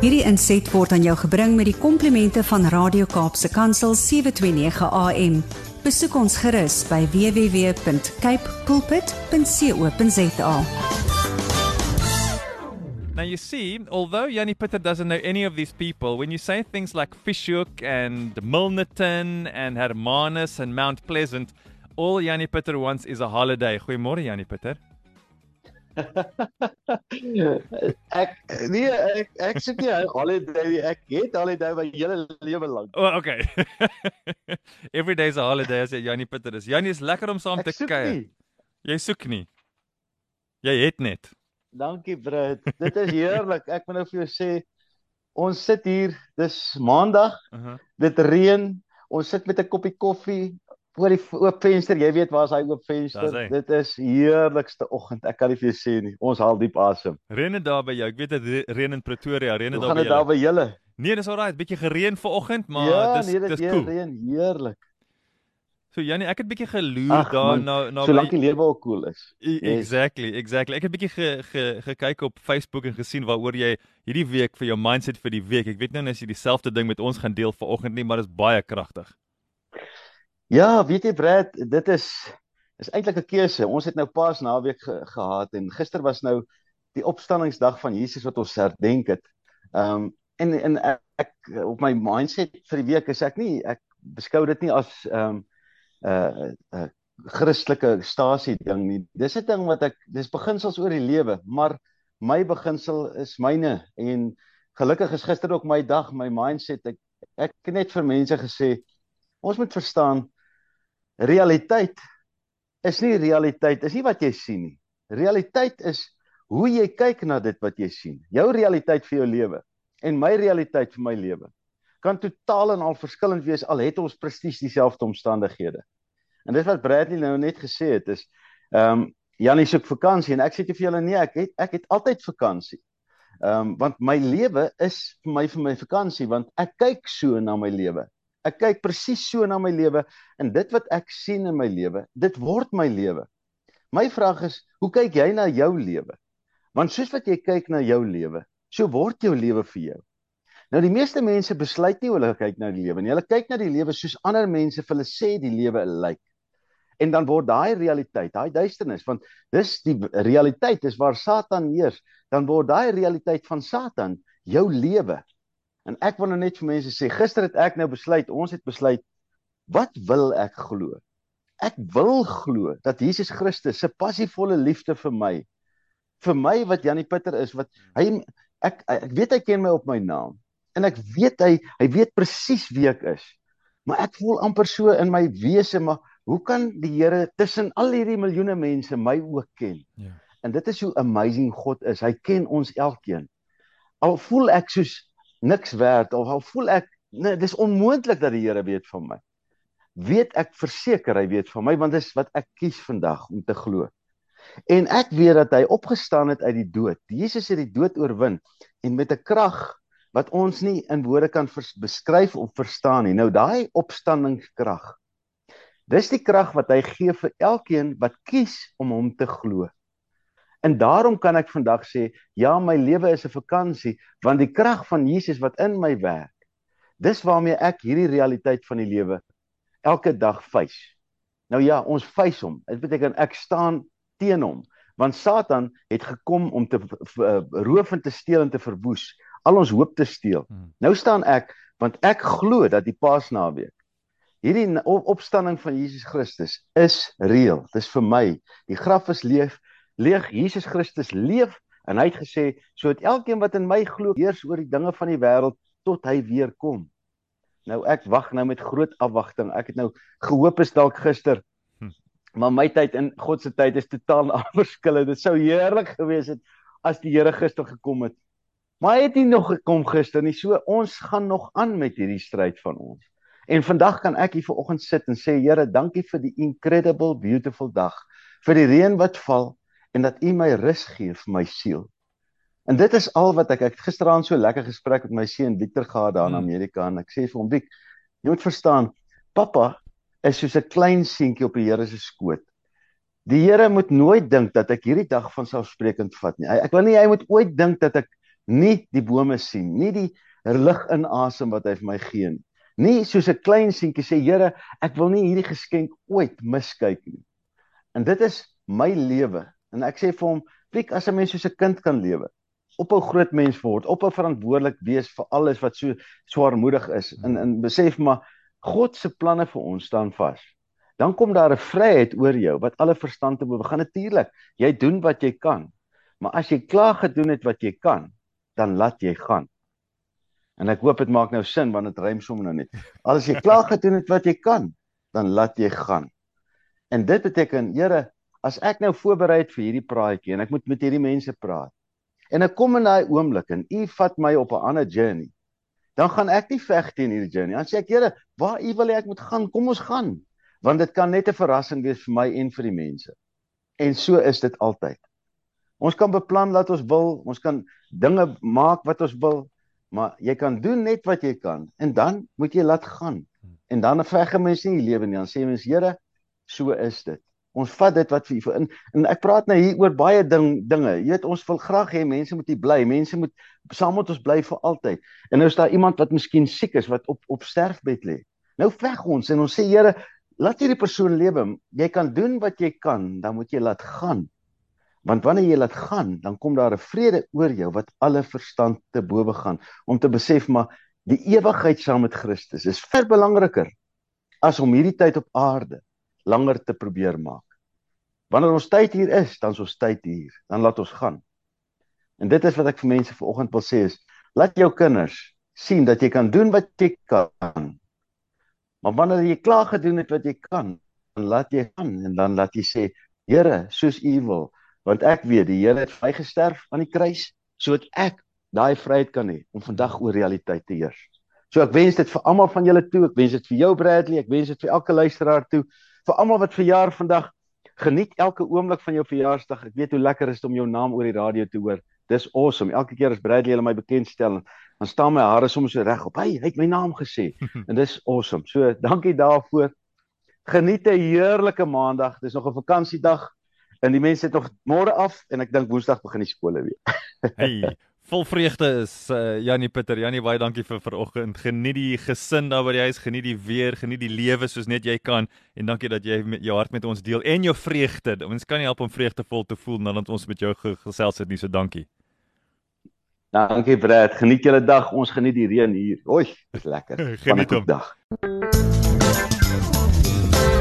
Hierdie inset word aan jou gebring met die komplimente van Radio Kaapse Kansel 729 AM. Besoek ons gerus by www.capecoolpit.co.za. Now you see, although Yanni Pitter doesn't know any of these people, when you say things like Fishhook and Milnerton and Hermanus and Mount Pleasant, all Yanni Pitter wants is a holiday. Goeiemôre Yanni Pitter. ek nee ek ek sê nie holiday ek het holiday my hele lewe lank. Oh, okay. Every day is a holiday as Jannie Pitter is. Jannie is lekker om saam Ek te kuier. Jy soek nie. Jy het net. Dankie Brit. Dit is heerlik. Ek moet nou vir jou sê ons sit hier, dis maandag, Uh -huh. dit reën. Ons sit met 'n koppie koffie voor die oop venster. Jy weet waar's hy oop venster. Hy. Dit is heerlikste oggend. Ek kan nie vir jou sê nie. Ons haal diep asem. Reën dit daar by jou. Ek weet dit re- reën in Pretoria, reën dit Hoe daar gaan by dit daar jou. by julle? Nee, dis alraai, bietjie gereën vanoggend, maar ja, dis nee, dis cool. reën heerlik. So Jannie, ek het bietjie geloer daar man, na na Solank die lewe ook cool is. E- Yes. Exactly, exactly. Ek het 'n bietjie ge, ge, gekyk op Facebook en gesien waaroor jy hierdie week vir jou mindset vir die week. Ek weet nou nie as jy dieselfde ding met ons gaan deel vanoggend nie, maar dit is baie kragtig. Ja, weet jy Brad, dit is is eintlik 'n keuse. Ons het nou pas naweek ge, gehad en gister was nou die opstanningsdag van Jesus wat ons herdenk het. Ehm um, en en ek, ek op my mindset vir die week is ek nie ek beskou dit nie as ehm um, 'n uh, uh, Christelike stasie ding nie. Dis 'n ding wat ek dis beginsels oor die lewe, maar my beginsel is myne en gelukkig is gister ook my dag, my mindset. Ek ek het net vir mense gesê ons moet verstaan realiteit is nie realiteit, is nie wat jy sien nie. Realiteit is hoe jy kyk na dit wat jy sien. Jou realiteit vir jou lewe en my realiteit vir my lewe kan totaal en al verskillend wees al het ons presies dieselfde omstandighede. En dit wat Bradley nou net gesê het is ehm um, Janie soek vakansie en ek sê vir julle nee, ek het ek het altyd vakansie. Ehm um, want my lewe is vir my vir my vakansie want ek kyk so na my lewe. Ek kyk presies so na my lewe en dit wat ek sien in my lewe, dit word my lewe. My vraag is, hoe kyk jy na jou lewe? Want soos wat jy kyk na jou lewe, so word jou lewe vir jou. Nou die meeste mense besluit nie hoe hulle kyk na die lewe nie. Hulle kyk na die lewe soos ander mense vir hulle sê die lewe lyk. En dan word daai realiteit, daai duisternis, want dis die realiteit is waar Satan heers, dan word daai realiteit van Satan jou lewe. En ek wil nou net vir mense sê, gister het ek nou besluit, ons het besluit wat wil ek glo? Ek wil glo dat Jesus Christus se passievolle liefde vir my vir my wat Janie Pitter is wat hy ek ek weet hy ken my op my naam en ek weet hy hy weet presies wie ek is. Maar ek voel amper so in my wese maar hoe kan die Here tussen al hierdie miljoene mense my ook ken? Ja. En dit is hoe amazing God is. Hy ken ons elkeen. Al voel ek soos niks werd of al voel ek nee, dis onmoontlik dat die Here weet van my. Weet ek verseker hy weet van my want dis wat ek kies vandag om te glo. En ek weet dat hy opgestaan het uit die dood. Jesus het die dood oorwin en met 'n krag wat ons nie in woorde kan beskryf of verstaan nie. Nou daai opstandingskrag. Dis die krag wat hy gee vir elkeen wat kies om hom te glo. En daarom kan ek vandag sê, ja, my lewe is 'n vakansie want die krag van Jesus wat in my werk. Dis waarmee ek hierdie realiteit van die lewe elke dag face. Nou ja, ons face hom. Dit beteken ek staan teen hom want Satan het gekom om te v- roof en te steel en te verwoes, al ons hoop te steel. Hmm. Nou staan ek want ek glo dat die Paasnaweek hierdie opstanding van Jesus Christus is reëel. Dis vir my. Die graf is leeg. Leeg. Jesus Christus leef en hy het gesê, sodat elkeen wat in my glo, heers oor die dinge van die wêreld tot hy weer kom. Nou ek wag nou met groot afwagting. Ek het nou gehoop is dalk gister. Hm. Maar my tyd en God se tyd is totaal verskillend. Dit sou heerlik gewees het as die Here gister gekom het. Maar hy het nie nog gekom gister nie. So ons gaan nog aan met hierdie stryd van ons. En vandag kan ek hier vanoggend sit en sê Here, dankie vir die incredible beautiful dag. Vir die reën wat val en dat U my rus gee vir my siel. En dit is al wat ek ek het gisteraand so lekker gesprek met my seun Victor gehad daar in Hmm. Amerika en ek sê vir hom Vic, jy moet verstaan, pappa is soos 'n klein seentjie op die Here se skoot. Die Here moet nooit dink dat ek hierdie dag van selfsprekend vat nie. Ek wil nie hy moet ooit dink dat ek nie die bome sien, nie die lig inasem wat hy vir my gee nie. Nie soos 'n klein seentjie sê Here, ek wil nie hierdie geskenk ooit miskyk nie. En dit is my lewe. En ek sê vir hom, "Fliek, as 'n mens soos 'n kind kan lewe, op 'n groot mens word, op 'n verantwoordelik wees vir alles wat so swaarmoedig is en en besef maar God se planne vir ons staan vas. Dan kom daar 'n vryheid oor jou wat alle verstand te bo gaan natuurlik. Jy doen wat jy kan. Maar as jy klaar gedoen het wat jy kan, dan laat jy gaan. En ek hoop dit maak nou sin want dit rym sommer nou net. As jy klaar gedoen het wat jy kan, dan laat jy gaan. En dit beteken, Here, as ek nou voorberei het vir hierdie praatjie en ek moet met hierdie mense praat, En ek kom in daai oomblik en u vat my op 'n ander journey. Dan gaan ek nie veg teen hierdie journey. Dan sê ek, Here, waar u wil hê ek moet gaan? Kom ons gaan. Want dit kan net 'n verrassing wees vir my en vir die mense. En so is dit altyd. Ons kan beplan wat ons wil, ons kan dinge maak wat ons wil, maar jy kan doen net wat jy kan en dan moet jy laat gaan. En dan veg 'n mens nie die lewe nie. Dan sê mens, Here, so is dit. Ons vat dit wat vir in en ek praat nou hier oor baie ding dinge. Jy weet ons wil graag hê mense moet hier bly. Mense moet saam met ons bly vir altyd. En nou is daar iemand wat miskien siek is wat op op sterfbed lê. Nou veg ons en ons sê Here, laat hierdie persoon lewe. Jy kan doen wat jy kan, dan moet jy laat gaan. Want wanneer jy laat gaan, dan kom daar 'n vrede oor jou wat alle verstand te bowe gaan om te besef maar die ewigheid saam met Christus is ver belangriker as om hierdie tyd op aarde langer te probeer maak. Wanneer ons tyd hier is, dan is ons tyd hier. Dan laat ons gaan. En dit is wat ek vir mense vanoggend wil sê is, laat jou kinders sien dat jy kan doen wat jy kan. Maar wanneer jy klaar gedoen het wat jy kan, dan laat jy gaan en dan laat jy sê, Here, soos U wil, want ek weet die Here het vir my gesterf aan die kruis sodat ek daai vryheid kan hê om vandag oor realiteit te heers. So ek wens dit vir almal van julle toe, ek wens dit vir jou Bradley, ek wens dit vir elke luisteraar toe vir almal wat verjaar vandag. Geniet elke oomblik van jou verjaarsdag. Ek weet hoe lekker is dit om jou naam oor die radio te hoor. Dis awesome. Elke keer as Bradley hulle my bekendstel, dan staan my hare soms so reg op. Hey, hy het my naam gesê. en dis awesome. So, dankie daarvoor. Geniet 'n heerlike maandag. Dis nog 'n vakansiedag en die mense het nog môre af en ek dink woensdag begin die skole weer. hey, vol vreugde is uh, Janie Pieter. Janie, baie dankie vir vanoggend. Geniet die gesin daar by die huis, geniet die weer, geniet die lewe soos net jy kan en dankie dat jy met jou hart met ons deel en jou vreugde. Ons kan nie help om vreugdevol te voel nadat ons met jou gesels het nie, so dankie. Dankie Brad. Geniet julle dag. Ons geniet die reën hier. Oei, dis lekker. geniet hom. dag.